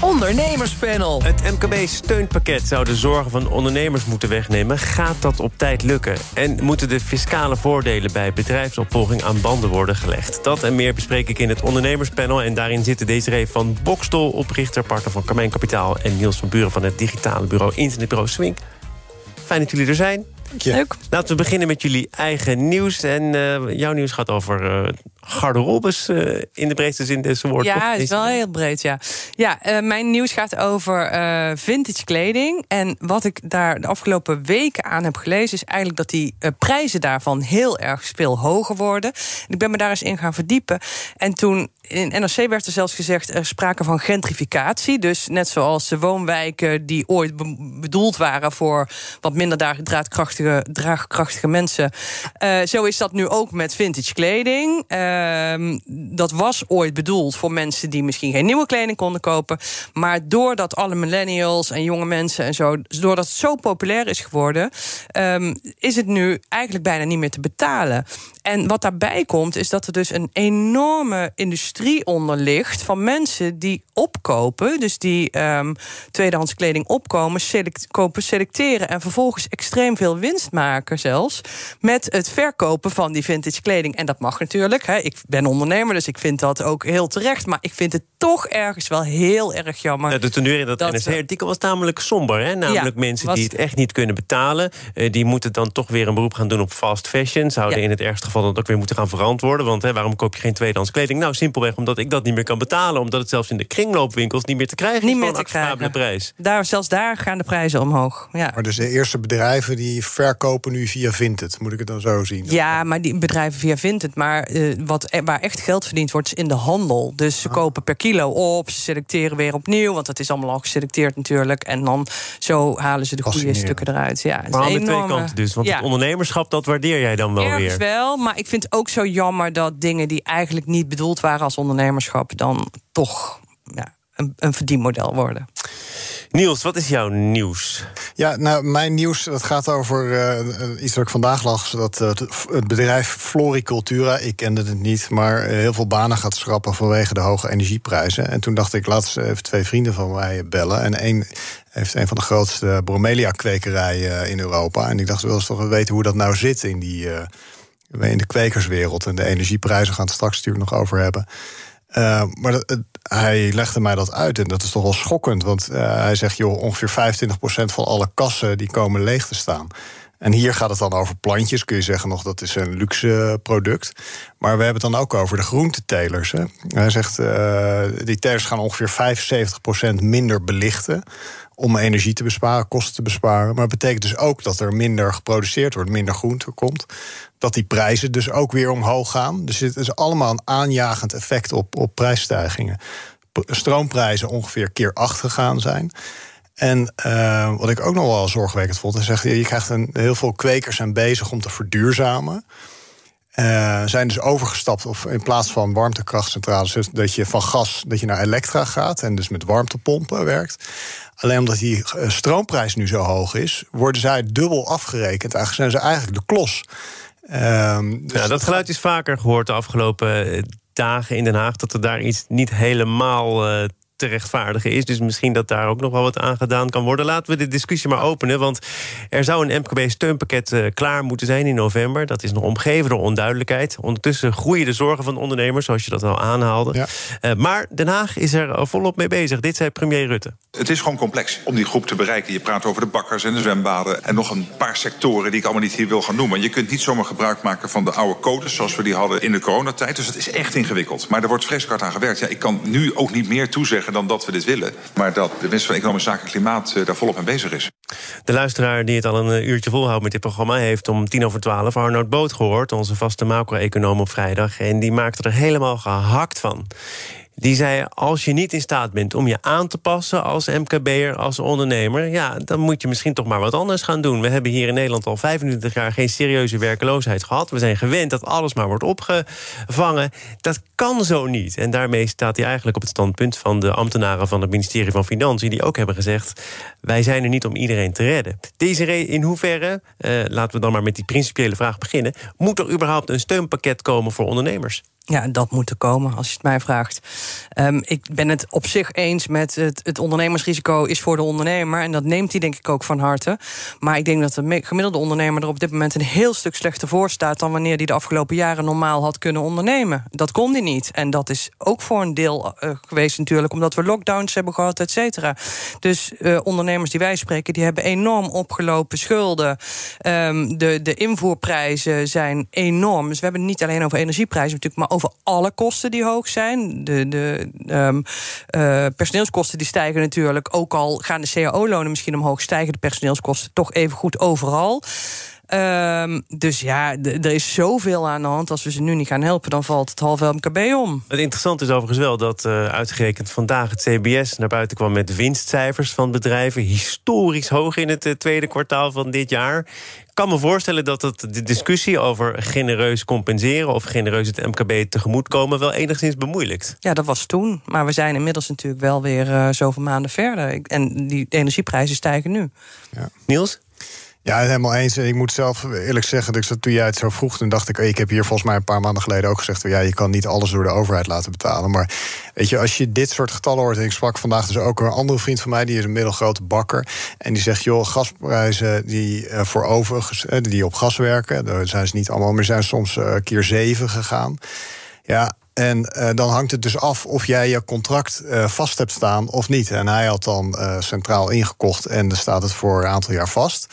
Ondernemerspanel. Het MKB-steunpakket zou de zorgen van ondernemers moeten wegnemen. Gaat dat op tijd lukken? En moeten de fiscale voordelen bij bedrijfsopvolging aan banden worden gelegd? Dat en meer bespreek ik in het ondernemerspanel. En daarin zitten Desiree van Bokstol, oprichter, partner van Carmijn Kapitaal... en Niels van Buren van het digitale bureau Internetbureau Swing. Fijn dat jullie er zijn. Leuk. Laten we beginnen met jullie eigen nieuws. En uh, jouw nieuws gaat over uh, garderobes uh, in de breedste zin des woord. Ja, het is wel heel breed, ja. Ja, mijn nieuws gaat over vintage kleding. En wat ik daar de afgelopen weken aan heb gelezen... is eigenlijk dat die prijzen daarvan heel erg veel hoger worden. En ik ben me daar eens in gaan verdiepen. En toen in NRC werd er zelfs gezegd er sprake van gentrificatie. Dus net zoals de woonwijken die ooit bedoeld waren voor wat minder draagkrachtige, draagkrachtige mensen. Uh, zo is dat nu ook met vintage kleding. Uh, dat was ooit bedoeld voor mensen die misschien geen nieuwe kleding konden kopen. Maar doordat alle millennials en jonge mensen en zo, doordat het zo populair is geworden, um, is het nu eigenlijk bijna niet meer te betalen. En wat daarbij komt, is dat er dus een enorme industrie onder ligt van mensen die opkopen, dus die um, tweedehands kleding opkomen, select, kopen, selecteren en vervolgens extreem veel winst maken, zelfs met het verkopen van die vintage kleding. En dat mag natuurlijk. Hè. Ik ben ondernemer, dus ik vind dat ook heel terecht. Maar ik vind het toch ergens wel heel erg jammer. Ja, de teneur in dat, dat NRC-artikel was namelijk somber. Hè? Namelijk mensen die het echt niet kunnen betalen, uh, die moeten dan toch weer een beroep gaan doen op fast fashion. Zouden ja. in het ergste geval dat ook weer moeten gaan verantwoorden. Want hè, waarom koop je geen tweedehands kleding? Nou, simpelweg omdat ik dat niet meer kan betalen. Omdat het zelfs in de kringloopwinkels niet meer te krijgen niet is meer voor een acceptabele prijs. Daar, zelfs daar gaan de prijzen omhoog. Ja. Maar dus de eerste bedrijven die verkopen nu via Vinted, moet ik het dan zo zien? Ja, maar die bedrijven via Vinted. Maar uh, wat, waar echt geld verdiend wordt, is in de handel. Dus ze ah. kopen per kilo op, ze selecteren weer opnieuw. Want dat is allemaal al geselecteerd natuurlijk. En dan zo halen ze de goede stukken eruit. Ja, maar aan de twee kanten dus. Want ja. het ondernemerschap, dat waardeer jij dan wel Ergens weer. wel, maar ik vind het ook zo jammer dat dingen die eigenlijk niet bedoeld waren als ondernemerschap, dan toch ja, een, een verdienmodel worden. Niels, wat is jouw nieuws? Ja, nou, mijn nieuws dat gaat over uh, iets wat ik vandaag las. Dat uh, het bedrijf Floricultura, ik kende het niet, maar heel veel banen gaat schrappen vanwege de hoge energieprijzen. En toen dacht ik, laat eens even twee vrienden van mij bellen. En één heeft een van de grootste bromelia-kwekerijen in Europa. En ik dacht, we willen toch weten hoe dat nou zit in die in de kwekerswereld. En de energieprijzen gaan het straks natuurlijk nog over hebben. Uh, maar hij legde mij dat uit en dat is toch wel schokkend. Want uh, hij zegt, joh, ongeveer 25% van alle kassen die komen leeg te staan. En hier gaat het dan over plantjes, kun je zeggen nog, dat is een luxe product. Maar we hebben het dan ook over de groentetelers. Hè. Hij zegt, uh, die telers gaan ongeveer 75% minder belichten om energie te besparen, kosten te besparen. Maar dat betekent dus ook dat er minder geproduceerd wordt, minder groente komt. Dat die prijzen dus ook weer omhoog gaan. Dus het is allemaal een aanjagend effect op, op prijsstijgingen. Stroomprijzen ongeveer keer acht gegaan zijn. En uh, wat ik ook nog wel zorgwekkend vond, is zegt je krijgt een, heel veel kwekers zijn bezig om te verduurzamen. Uh, zijn dus overgestapt of in plaats van warmtekrachtcentrales, dat je van gas dat je naar elektra gaat en dus met warmtepompen werkt. Alleen omdat die stroomprijs nu zo hoog is, worden zij dubbel afgerekend. Eigenlijk zijn ze eigenlijk de klos. Um, dus ja, dat geluid is vaker gehoord de afgelopen dagen in Den Haag. Dat er daar iets niet helemaal te rechtvaardigen is. Dus misschien dat daar ook nog wel wat aan gedaan kan worden. Laten we de discussie maar openen. Want er zou een MKB-steunpakket uh, klaar moeten zijn in november. Dat is nog omgeven door onduidelijkheid. Ondertussen groeien de zorgen van ondernemers, zoals je dat al aanhaalde. Ja. Uh, maar Den Haag is er volop mee bezig. Dit zei premier Rutte. Het is gewoon complex om die groep te bereiken. Je praat over de bakkers en de zwembaden... en nog een paar sectoren die ik allemaal niet hier wil gaan noemen. Je kunt niet zomaar gebruik maken van de oude codes... zoals we die hadden in de coronatijd. Dus het is echt ingewikkeld. Maar er wordt vreselijk hard aan gewerkt. Ja, ik kan nu ook niet meer toezeggen dan dat we dit willen. Maar dat de minister van Economische Zaken en Klimaat uh, daar volop mee bezig is. De luisteraar die het al een uh, uurtje volhoudt met dit programma... heeft om tien over twaalf Arnoud Boot gehoord... onze vaste macro-econoom op vrijdag. En die maakte er helemaal gehakt van. Die zei: Als je niet in staat bent om je aan te passen als MKB'er, als ondernemer, ja, dan moet je misschien toch maar wat anders gaan doen. We hebben hier in Nederland al 25 jaar geen serieuze werkeloosheid gehad. We zijn gewend dat alles maar wordt opgevangen. Dat kan zo niet. En daarmee staat hij eigenlijk op het standpunt van de ambtenaren van het ministerie van Financiën, die ook hebben gezegd: wij zijn er niet om iedereen te redden. Deze in hoeverre, eh, laten we dan maar met die principiële vraag beginnen, moet er überhaupt een steunpakket komen voor ondernemers? Ja, dat moet er komen, als je het mij vraagt. Um, ik ben het op zich eens met het, het ondernemersrisico is voor de ondernemer. En dat neemt hij denk ik ook van harte. Maar ik denk dat de gemiddelde ondernemer er op dit moment een heel stuk slechter voor staat dan wanneer hij de afgelopen jaren normaal had kunnen ondernemen. Dat kon hij niet. En dat is ook voor een deel uh, geweest natuurlijk, omdat we lockdowns hebben gehad, et cetera. Dus uh, ondernemers die wij spreken, die hebben enorm opgelopen schulden. Um, de, de invoerprijzen zijn enorm. Dus we hebben het niet alleen over energieprijzen natuurlijk, maar over alle kosten die hoog zijn. De, de um, uh, personeelskosten die stijgen natuurlijk. Ook al gaan de cao-lonen misschien omhoog, stijgen de personeelskosten toch even goed overal. Um, dus ja, er is zoveel aan de hand. Als we ze nu niet gaan helpen, dan valt het halve MKB om. Het interessante is overigens wel dat uh, uitgerekend vandaag het CBS naar buiten kwam met winstcijfers van bedrijven. Historisch hoog in het uh, tweede kwartaal van dit jaar. Ik kan me voorstellen dat het de discussie over genereus compenseren of genereus het MKB tegemoetkomen wel enigszins bemoeilijkt. Ja, dat was toen. Maar we zijn inmiddels natuurlijk wel weer uh, zoveel maanden verder. En die energieprijzen stijgen nu. Ja. Niels? Ja, helemaal eens. Ik moet zelf eerlijk zeggen, dat ik, toen jij het zo vroeg, toen dacht ik, ik heb hier volgens mij een paar maanden geleden ook gezegd, ja, je kan niet alles door de overheid laten betalen. Maar weet je, als je dit soort getallen hoort, en ik sprak vandaag dus ook een andere vriend van mij, die is een middelgrote bakker, en die zegt, joh, gasprijzen die uh, voor overigens, die op gas werken, daar zijn ze niet allemaal, maar zijn soms uh, keer zeven gegaan. Ja, en dan hangt het dus af of jij je contract vast hebt staan of niet. En hij had dan centraal ingekocht en dan staat het voor een aantal jaar vast.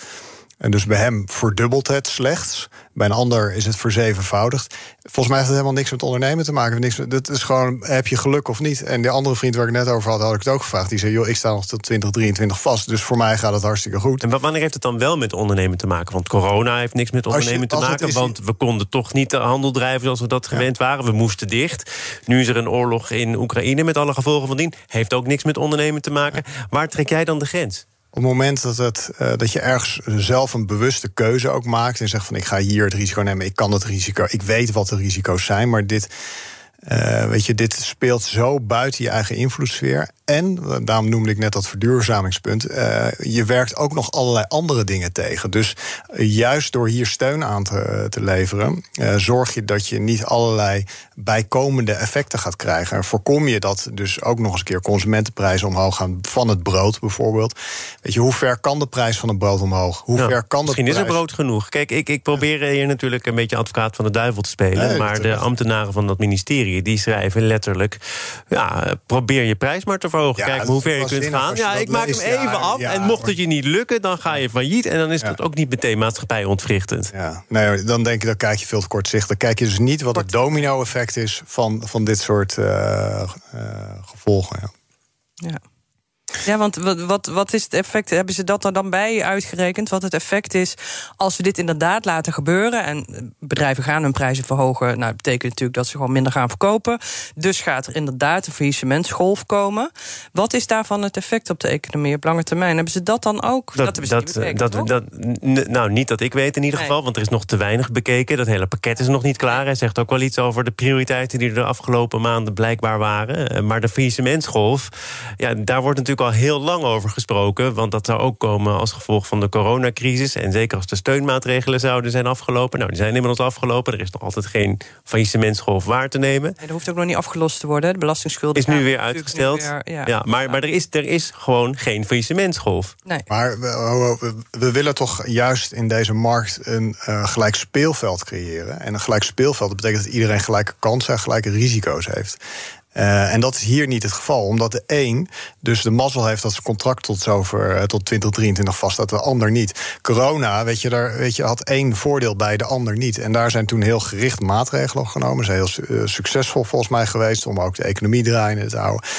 En dus bij hem verdubbelt het slechts. Bij een ander is het verzevenvoudigd. Volgens mij heeft het helemaal niks met ondernemen te maken. Niks, dat is gewoon, heb je geluk of niet? En de andere vriend waar ik net over had, had ik het ook gevraagd. Die zei, joh, ik sta nog tot 2023 vast. Dus voor mij gaat het hartstikke goed. En wanneer heeft het dan wel met ondernemen te maken? Want corona heeft niks met ondernemen je, te maken. Is, want we konden toch niet de handel drijven zoals we dat gewend ja. waren. We moesten dicht. Nu is er een oorlog in Oekraïne met alle gevolgen van dien. Heeft ook niks met ondernemen te maken. Waar trek jij dan de grens? Op het moment dat, het, uh, dat je ergens zelf een bewuste keuze ook maakt en zegt van ik ga hier het risico nemen, ik kan het risico, ik weet wat de risico's zijn, maar dit, uh, weet je, dit speelt zo buiten je eigen invloedssfeer. En, daarom noemde ik net dat verduurzamingspunt, uh, je werkt ook nog allerlei andere dingen tegen. Dus uh, juist door hier steun aan te, te leveren, uh, zorg je dat je niet allerlei bijkomende effecten gaat krijgen. En voorkom je dat dus ook nog eens een keer consumentenprijzen omhoog gaan van het brood bijvoorbeeld. Weet je, hoe ver kan de prijs van het brood omhoog? Hoe ver kan de Misschien prijs... is er brood genoeg. Kijk, ik, ik probeer hier natuurlijk een beetje advocaat van de duivel te spelen. Nee, maar de ambtenaren van dat ministerie die schrijven letterlijk: ja, probeer je prijs maar te verhogen. Ja, Kijk hoe ver je kunt gaan. Ja, ik maak leest, hem even ja, af. ja, en mocht het je niet lukken, dan ga je failliet. En dan is Ja. dat ook niet meteen maatschappij ontwrichtend. Ja, nee, dan denk ik, dan kijk je veel te kortzichtig. Dan kijk je dus niet wat het domino-effect is van, van dit soort eh, eh, gevolgen. Ja. Ja. Want wat, wat, wat is het effect? Hebben ze dat er dan bij uitgerekend? Wat het effect is als we dit inderdaad laten gebeuren. En bedrijven gaan hun prijzen verhogen. Nou, dat betekent natuurlijk dat ze gewoon minder gaan verkopen. Dus gaat er inderdaad een faillissementsgolf komen. Wat is daarvan het effect op de economie op lange termijn? Hebben ze dat dan ook? niet bekeken, dat, toch? dat, nou, niet dat ik weet in ieder Nee. geval, want er is nog te weinig bekeken. Dat hele pakket is nog niet klaar. Hij zegt ook wel iets over de prioriteiten die er de afgelopen maanden blijkbaar waren. Eh, Maar de faillissementsgolf, ja, daar wordt natuurlijk al heel lang over gesproken. Want dat zou ook komen als gevolg van de coronacrisis. En zeker als de steunmaatregelen zouden zijn afgelopen. Nou, die zijn inmiddels afgelopen. Er is nog altijd geen faillissementsgolf waar te nemen. Nee, dat hoeft ook nog niet afgelost te worden. De belastingsschulden Is nu weer uitgesteld. nu weer- ja. maar maar er, is, er is gewoon geen faillissementsgolf. Nee. Maar we, we- we- we willen toch juist in deze markt een eh, gelijk speelveld creëren. En een gelijk speelveld dat betekent dat iedereen gelijke kansen en gelijke risico's heeft. Eh, en dat is hier niet het geval, omdat de een dus de mazzel heeft dat zijn contract tot zover eh, tot 2023 vaststaat, de ander niet. Corona, weet je, daar weet je, had één voordeel bij, de ander niet. En daar zijn toen heel gericht maatregelen genomen. Ze zijn heel eh, succesvol volgens mij geweest om ook de economie draaiende te houden.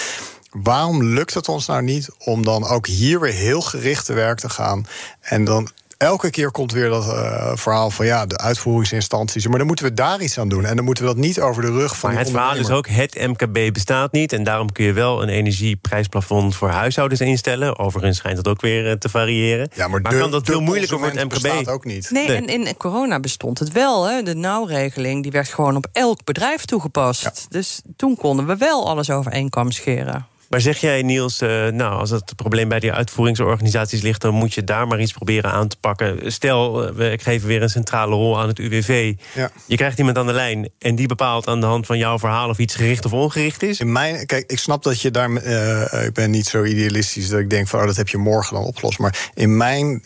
Waarom lukt het ons nou niet om dan ook hier weer heel gericht te werk te gaan en dan elke keer komt weer dat uh, verhaal van ja, de uitvoeringsinstanties. Maar dan moeten we daar iets aan doen. En dan moeten we dat niet over de rug van. Maar het verhaal is ook: het MKB bestaat niet. En daarom kun je wel een energieprijsplafond voor huishoudens instellen. Overigens schijnt dat ook weer eh, te variëren. Ja, maar, kan dat veel moeilijker voor het MKB? bestaat ook niet. Nee, en in corona bestond het wel. Hè. De nauwregeling die werd gewoon op elk bedrijf toegepast. Dus toen konden we wel alles over één kam scheren. Maar zeg jij, Niels, uh, nou, als het probleem bij die uitvoeringsorganisaties ligt, dan moet je daar maar iets proberen aan te pakken. Stel, uh, we geven weer een centrale rol aan het UWV. Ja. Je krijgt iemand aan de lijn en die bepaalt aan de hand van jouw verhaal of iets gericht of ongericht is. In mijn, kijk, ik snap dat je daar. Uh, ik ben niet zo idealistisch dat ik denk van, oh, dat heb je morgen dan opgelost. Maar in mijn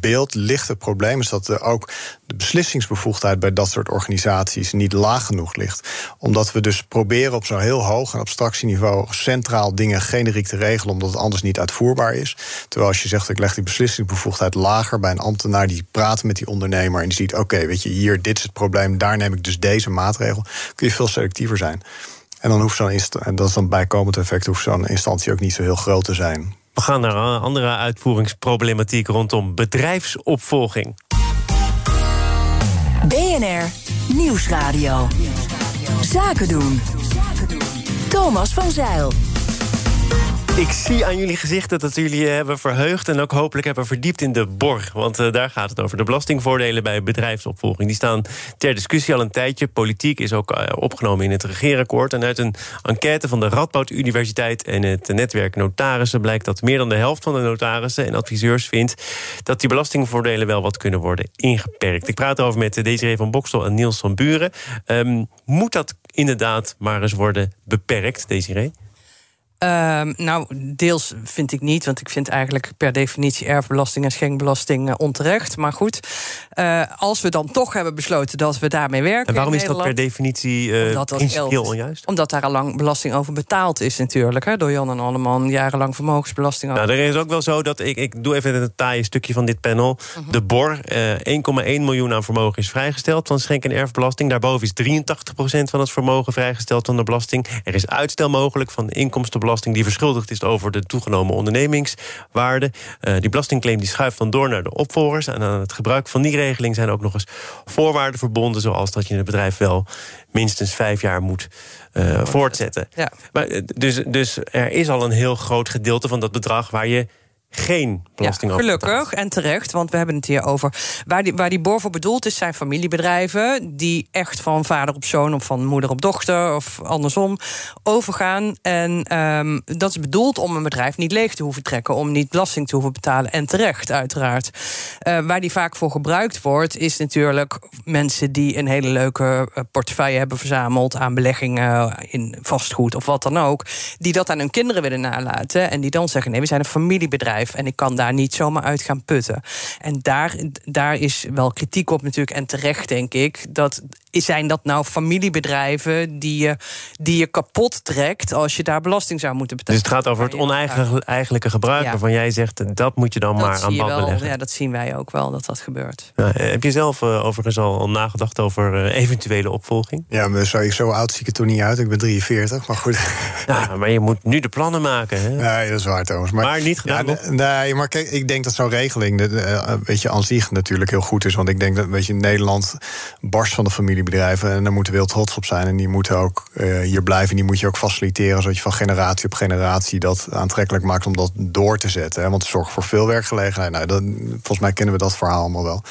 beeld ligt het probleem is dat er ook de beslissingsbevoegdheid bij dat soort organisaties niet laag genoeg ligt. Omdat we dus proberen op zo'n heel hoog en abstractieniveau centraal dingen generiek te regelen, omdat het anders niet uitvoerbaar is. Terwijl als je zegt, ik leg die beslissingsbevoegdheid lager bij een ambtenaar die praat met die ondernemer en die ziet, oké, weet je, hier, dit is het probleem, daar neem ik dus deze maatregel, kun je veel selectiever zijn. En dan hoeft zo'n en dat is dan bijkomend effect, hoeft zo'n instantie ook niet zo heel groot te zijn. We gaan naar een andere uitvoeringsproblematiek rondom bedrijfsopvolging. BNR Nieuwsradio. Zaken doen. Thomas van Zeil. Ik zie aan jullie gezichten dat jullie hebben verheugd en ook hopelijk hebben verdiept in de borg. Want uh, daar gaat het over. De belastingvoordelen bij bedrijfsopvolging. Die staan ter discussie al een tijdje. Politiek is ook uh, opgenomen in het regeerakkoord. En uit een enquête van de Radboud Universiteit en het netwerk notarissen blijkt dat meer dan de helft van de notarissen en adviseurs vindt dat die belastingvoordelen wel wat kunnen worden ingeperkt. Ik praat erover met Desiree van Bokstel en Niels van Buren. Um, moet dat inderdaad maar eens worden beperkt, Desiree? Uh, nou, deels vind ik niet, want ik vind eigenlijk per definitie erfbelasting en schenkbelasting uh, onterecht. Maar goed, uh, als we dan toch hebben besloten dat we daarmee werken. En waarom is dat per definitie uh, principieel onjuist? Omdat daar al lang belasting over betaald is, natuurlijk. Hè, door Jan en Alleman jarenlang vermogensbelasting over. Nou, er is ook wel zo dat ik, ik doe even een taaie stukje van dit panel. -huh. De BOR, 1,1 miljoen aan vermogen is vrijgesteld van schenk- en erfbelasting. Daarboven is 83% van het vermogen vrijgesteld van de belasting. Er is uitstel mogelijk van de die verschuldigd is over de toegenomen ondernemingswaarde. Uh, die belastingclaim die schuift dan door naar de opvolgers. En aan het gebruik van die regeling zijn ook nog eens voorwaarden verbonden, zoals dat je het bedrijf wel minstens vijf jaar moet uh, voortzetten. Ja. Maar, eh, dus, dus er is al een heel groot gedeelte van dat bedrag waar je geen belasting ja, Gelukkig en terecht, want we hebben het hier over. Waar die, waar die BOR voor bedoeld is, zijn familiebedrijven die echt van vader op zoon of van moeder op dochter of andersom overgaan. En um, dat is bedoeld om een bedrijf niet leeg te hoeven trekken, om niet belasting te hoeven betalen. En terecht, uiteraard. Uh, waar die vaak voor gebruikt wordt, is natuurlijk mensen die een hele leuke eh, portefeuille hebben verzameld aan beleggingen in vastgoed of wat dan ook. Die dat aan hun kinderen willen nalaten. En die dan zeggen: nee, we zijn een familiebedrijf. En ik kan daar niet zomaar uit gaan putten. En daar, daar is wel kritiek op natuurlijk. En terecht, denk ik. Dat zijn dat nou familiebedrijven die je, die je kapot trekt als je daar belasting zou moeten betalen? Dus het gaat over het oneigenlijke gebruik, ja. waarvan jij zegt dat moet je dan maar aan band leggen. Ja, dat zien wij ook wel dat dat gebeurt. Ja, heb je zelf uh, overigens al, al, nagedacht over uh, eventuele opvolging? Ja, maar zo, zo oud zie ik het toen niet uit. Ik ben 43, maar goed. Ja, maar je moet nu de plannen maken. Hè? Nee, dat is waar, Thomas. Maar, maar niet gedaan. Ja, nee, maar kijk, ik denk dat zo'n regeling, uh, weet je, aan zich natuurlijk heel goed is. Want ik denk dat, weet je, Nederland barst van de familie bedrijven. En daar moeten we heel trots op zijn. En die moeten ook uh, hier blijven. Die moet je ook faciliteren, zodat je van generatie op generatie dat aantrekkelijk maakt om dat door te zetten. Hè? Want het zorgt voor veel werkgelegenheid. Nou, dat, volgens mij kennen we dat verhaal allemaal wel.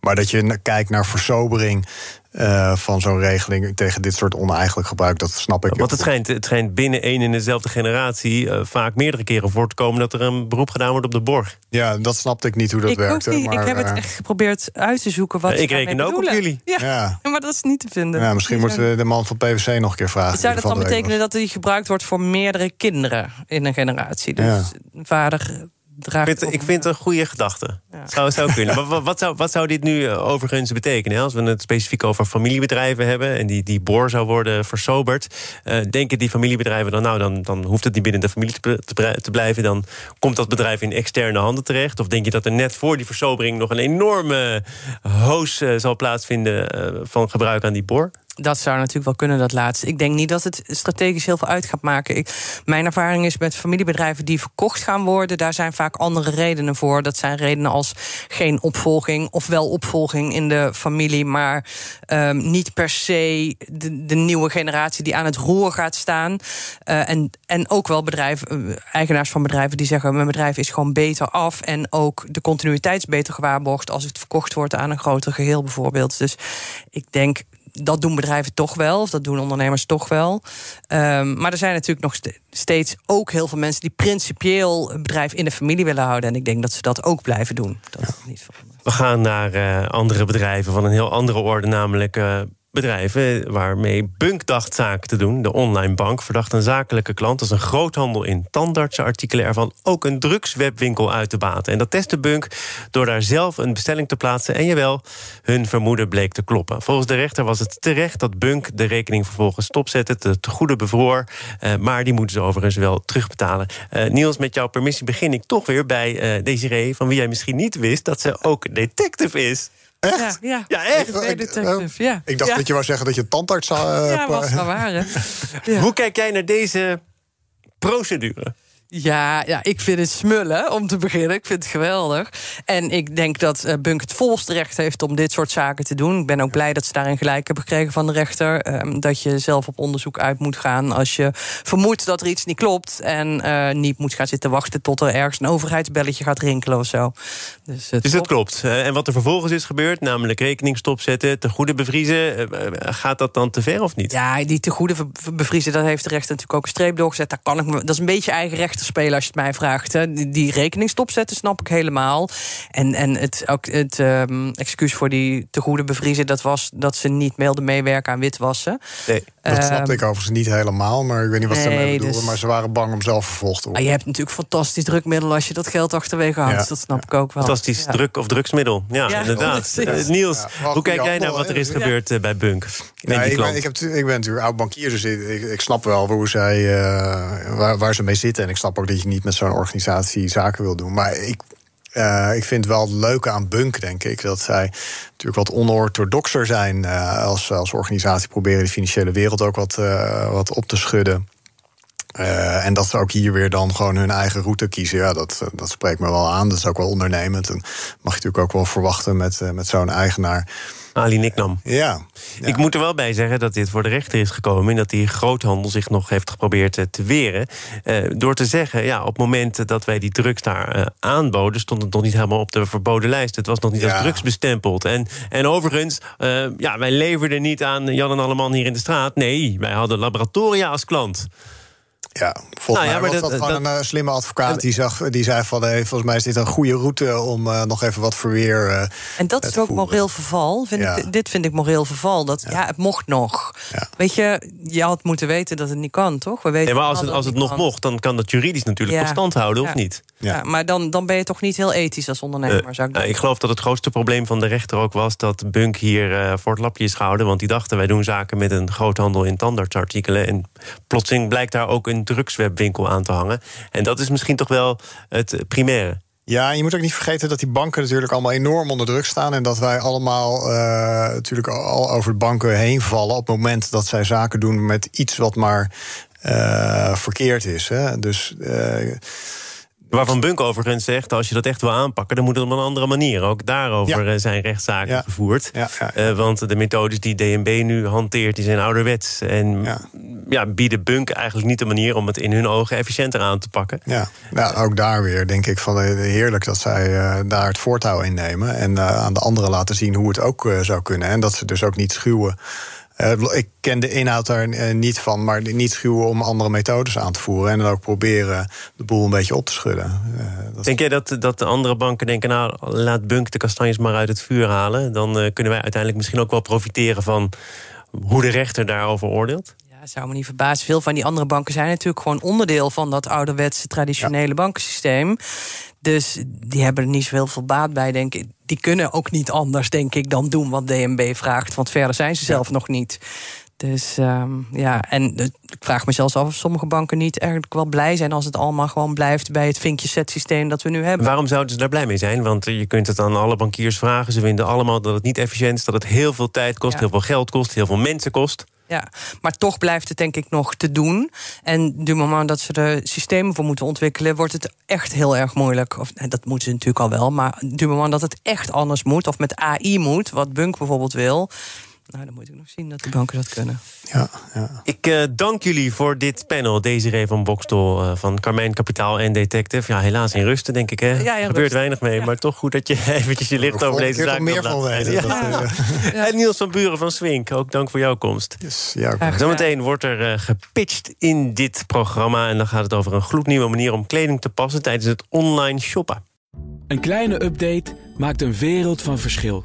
Maar dat je kijkt naar versobering uh, van zo'n regeling tegen dit soort oneigenlijk gebruik, dat snap ik. Want het schijnt, het schijnt binnen één en dezelfde generatie uh, vaak meerdere keren voor te komen dat er een beroep gedaan wordt op de borg. Ja, dat snapte ik niet hoe dat ik werkte. Niet. Maar, ik heb uh, het echt geprobeerd uit te zoeken. Wat ik reken ook bedoelen. op jullie. Ja, ja, maar dat is niet te vinden. Ja, misschien moeten we de man van PwC nog een keer vragen. Zou dat dan betekenen dat die gebruikt wordt voor meerdere kinderen in een generatie? Dus ja. vader ik vind, ik vind een goede gedachte. Ja. Zou, zou kunnen. maar wat, wat, zou, wat zou dit nu eh, overigens betekenen? Als we het specifiek over familiebedrijven hebben... en die, die boor zou worden versoberd... Uh, denken die familiebedrijven dan... nou, dan, dan hoeft het niet binnen de familie te, te, te, blijven... dan komt dat bedrijf in externe handen terecht? Of denk je dat er net voor die versobering... nog een enorme hoos uh, zal plaatsvinden van gebruik aan die boor? Dat zou natuurlijk wel kunnen, dat laatste. Ik denk niet dat het strategisch heel veel uit gaat maken. Mijn ervaring is met familiebedrijven die verkocht gaan worden, daar zijn vaak andere redenen voor. Dat zijn redenen als geen opvolging of wel opvolging in de familie, maar um, niet per se de, nieuwe generatie die aan het roer gaat staan. Uh, en, en ook wel bedrijven, uh, eigenaars van bedrijven die zeggen: mijn bedrijf is gewoon beter af. En ook de continuïteit is beter gewaarborgd als het verkocht wordt aan een groter geheel, bijvoorbeeld. Dus ik denk dat doen bedrijven toch wel, of dat doen ondernemers toch wel. Um, maar er zijn natuurlijk nog steeds ook heel veel mensen die principieel een bedrijf in de familie willen houden. En ik denk dat ze dat ook blijven doen. Dat ja. niet We gaan naar uh, andere bedrijven van een heel andere orde, namelijk. Uh, bedrijven waarmee Bunk dacht zaken te doen. De online bank verdacht een zakelijke klant als een groothandel in tandartsenartikelen ervan ook een drugswebwinkel uit te baten. En dat testte Bunk door daar zelf een bestelling te plaatsen. En jawel, hun vermoeden bleek te kloppen. Volgens de rechter was het terecht dat Bunk de rekening vervolgens stopzette, te, goede bevroor. Uh, maar die moeten ze overigens wel terugbetalen. Uh, Niels, met jouw permissie begin ik toch weer bij uh, Desiree, van wie jij misschien niet wist dat ze ook detective is. Echt? Ja, ja. ja echt? Ik, detective, ja. ik dacht ja. dat je wou zeggen dat je tandarts zou... Uh, ja, was wel waar. Hoe kijk jij naar deze procedure? Ja, ja, ik vind het smullen, om te beginnen. Ik vind het geweldig. En ik denk dat uh, Bunk het volste recht heeft om dit soort zaken te doen. Ik ben ook blij dat ze daarin gelijk hebben gekregen van de rechter. Um, dat je zelf op onderzoek uit moet gaan als je vermoedt dat er iets niet klopt. En uh, niet moet gaan zitten wachten tot er ergens een overheidsbelletje gaat rinkelen of zo. Dus, het dus dat klopt. Uh, en wat er vervolgens is gebeurd, namelijk rekening stopzetten, te goede bevriezen. gaat dat dan te ver of niet? Ja, die te goede bevriezen, daar heeft de rechter natuurlijk ook een streep doorgezet. Daar kan ik me, dat is een beetje eigen recht spelen als je het mij vraagt. Hè. Die, die rekening stopzetten snap ik helemaal. En, en het, ook het um, excuus voor die te goede bevriezen... dat was dat ze niet mailden meewerken aan witwassen. Nee, dat um, snapte ik overigens niet helemaal. Maar ik weet niet wat nee, ze ermee bedoelen. Dus... Maar ze waren bang om zelf vervolgd te worden. Maar je hebt natuurlijk fantastisch drukmiddel... als je dat geld achterwege houdt. Ja. Dat snap ik ook wel. Fantastisch ja. druk- of drugsmiddel. Ja, ja inderdaad. Uh, Niels, hoe kijk jij naar wat er is gebeurd uh, bij Bunk? Ja, ik, ben, ik, heb, ik ben natuurlijk oud bankier, dus ik, ik, ik snap wel hoe zij, uh, waar, waar ze mee zitten. En ik snap ook dat je niet met zo'n organisatie zaken wil doen. Maar ik, uh, ik vind wel het leuke aan Bunk, denk ik, dat zij natuurlijk wat onorthodoxer zijn uh, als, als organisatie. Proberen de financiële wereld ook wat, uh, wat op te schudden. En dat ze ook hier weer dan gewoon hun eigen route kiezen. Ja, dat, dat spreekt me wel aan. Dat is ook wel ondernemend. En mag je natuurlijk ook wel verwachten met, met zo'n eigenaar. Ali Niknam. Ja, ja. Ik moet er wel bij zeggen dat dit voor de rechter is gekomen... en dat die groothandel zich nog heeft geprobeerd te weren. Uh, door te zeggen, ja, op het moment dat wij die drugs daar uh, aanboden... stond het nog niet helemaal op de verboden lijst. Het was nog niet ja. als drugs bestempeld. En, en overigens, uh, ja, wij leverden niet aan Jan en Alleman hier in de straat. Nee, wij hadden laboratoria als klant. Ja, volgens nou ja, mij was dat, dat gewoon dat, een uh, slimme advocaat die, zag, die zei van... Hey, volgens mij is dit een goede route om uh, nog even wat verweer uh, En dat is ook voeren. moreel verval. Vind ja. ik, dit vind ik moreel verval. Dat, ja. ja het mocht nog. Ja. Weet je, je had moeten weten dat het niet kan, toch? We weten nee, maar als het, als het nog kan. mocht, dan kan dat juridisch natuurlijk ja. stand houden, of niet? Ja. maar dan, dan ben je toch niet heel ethisch als ondernemer, zou ik nou, Ik geloof dat het grootste probleem van de rechter ook was... dat Bunk hier voor het lapje is gehouden. Want die dachten, wij doen zaken met een groothandel in tandartsartikelen. En plotseling blijkt daar ook een drugswebwinkel aan te hangen. En dat is misschien toch wel het primaire. Ja, en je moet ook niet vergeten dat die banken natuurlijk allemaal enorm onder druk staan. En dat wij allemaal uh, natuurlijk al over de banken heen vallen. op het moment dat zij zaken doen met iets wat maar uh, verkeerd is. Hè. Dus. Uh, Waarvan Bunk overigens zegt, als je dat echt wil aanpakken... dan moet het op een andere manier. Ook daarover ja. zijn rechtszaken ja. gevoerd. Ja, uh, want de methodes die DNB nu hanteert, die zijn ouderwets. En ja. bieden Bunk eigenlijk niet de manier om het in hun ogen efficiënter aan te pakken. Ja, nou, ook daar weer denk ik van heerlijk dat zij uh, daar het voortouw innemen... en uh, aan de anderen laten zien hoe het ook zou kunnen. En dat ze dus ook niet schuwen... Uh, ik ken de inhoud daar uh, niet van, maar niet schuwen om andere methodes aan te voeren. En dan ook proberen de boel een beetje op te schudden. Dat Denk jij dat, dat de andere banken denken, nou laat Bunk de kastanjes maar uit het vuur halen? Dan kunnen wij uiteindelijk misschien ook wel profiteren van hoe de rechter daarover oordeelt? Ja, zou me niet verbazen. Veel van die andere banken zijn natuurlijk gewoon onderdeel van dat ouderwetse traditionele ja. bankensysteem. Dus die hebben er niet zo heel veel baat bij, denk ik. Die kunnen ook niet anders, denk ik, dan doen wat DNB vraagt. Want verder zijn ze zelf ja. nog niet. Dus ehm, ja, en ik vraag me zelfs af of sommige banken niet eigenlijk wel blij zijn als het allemaal gewoon blijft bij het vinkje-set systeem dat we nu hebben. Waarom zouden ze daar blij mee zijn? Want je kunt het aan alle bankiers vragen. Ze vinden allemaal dat het niet efficiënt is, dat het heel veel tijd kost, heel veel geld kost, heel veel mensen kost. Ja, maar toch blijft het denk ik nog te doen. En du moment dat ze er systemen voor moeten ontwikkelen, wordt het echt heel erg moeilijk. Of dat moeten ze natuurlijk al wel, maar du moment dat het echt anders moet, of met AI moet, wat Bunk bijvoorbeeld wil nou, dan moet ik nog zien dat de banken dat kunnen. Ja, ja. Ik uh, dank jullie voor dit panel. Desiree van Bokstol uh, van Carmijn Kapitaal en Detective. Ja, helaas in rusten, denk ik. Hè? Ja, er gebeurt weinig mee, maar toch goed dat je eventjes je licht over deze zaak meer van weten. Ja. En Niels van Buren van Swink, ook dank voor jouw komst. Yes, ja, Zometeen wordt er uh, gepitcht in dit programma. En dan gaat het over een gloednieuwe manier om kleding te passen tijdens het online shoppen. Een kleine update maakt een wereld van verschil.